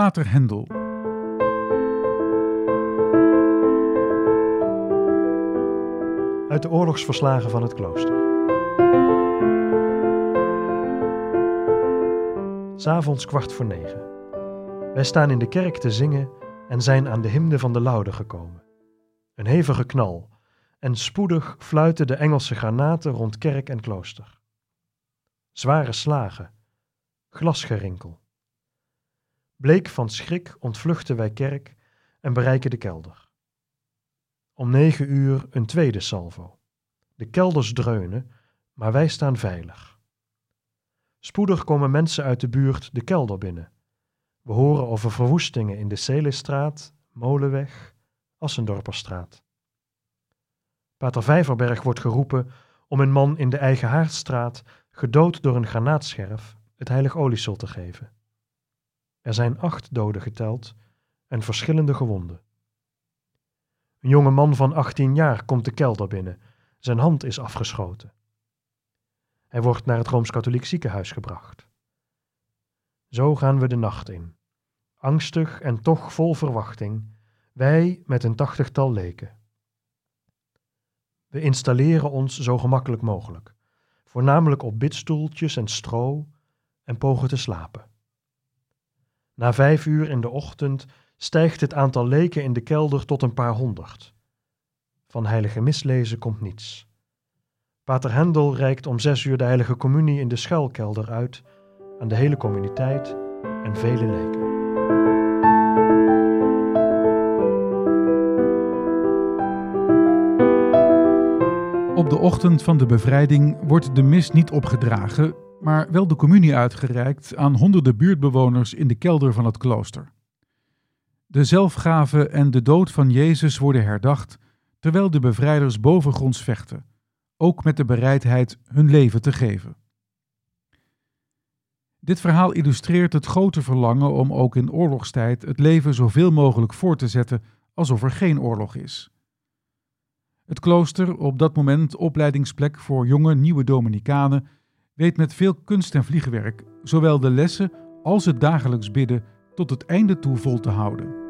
Pater Hendel. Uit de oorlogsverslagen van het klooster. S'avonds kwart voor negen. Wij staan in de kerk te zingen en zijn aan de hymne van de laude gekomen. Een hevige knal, en spoedig fluiten de Engelse granaten rond kerk en klooster. Zware slagen, glasgerinkel. Bleek van schrik ontvluchten wij kerk en bereiken de kelder. Om negen uur een tweede salvo. De kelders dreunen, maar wij staan veilig. Spoedig komen mensen uit de buurt de kelder binnen. We horen over verwoestingen in de Celestraat, Molenweg, Assendorperstraat. Pater Vijverberg wordt geroepen om een man in de eigen haardstraat, gedood door een granaatscherf, het heilig oliesel te geven. Er zijn acht doden geteld en verschillende gewonden. Een jonge man van 18 jaar komt de kelder binnen. Zijn hand is afgeschoten. Hij wordt naar het Rooms-Katholiek ziekenhuis gebracht. Zo gaan we de nacht in, angstig en toch vol verwachting, wij met een tachtigtal leken. We installeren ons zo gemakkelijk mogelijk, voornamelijk op bidstoeltjes en stro, en pogen te slapen. Na vijf uur in de ochtend stijgt het aantal leken in de kelder tot een paar honderd. Van heilige mislezen komt niets. Pater Hendel reikt om zes uur de heilige communie in de schuilkelder uit aan de hele communiteit en vele leken. Op de ochtend van de bevrijding wordt de mis niet opgedragen, maar wel de communie uitgereikt aan honderden buurtbewoners in de kelder van het klooster. De zelfgave en de dood van Jezus worden herdacht, terwijl de bevrijders bovengronds vechten, ook met de bereidheid hun leven te geven. Dit verhaal illustreert het grote verlangen om ook in oorlogstijd het leven zoveel mogelijk voor te zetten alsof er geen oorlog is. Het klooster, op dat moment opleidingsplek voor jonge nieuwe Dominicanen, weet met veel kunst en vliegwerk zowel de lessen als het dagelijks bidden tot het einde toe vol te houden.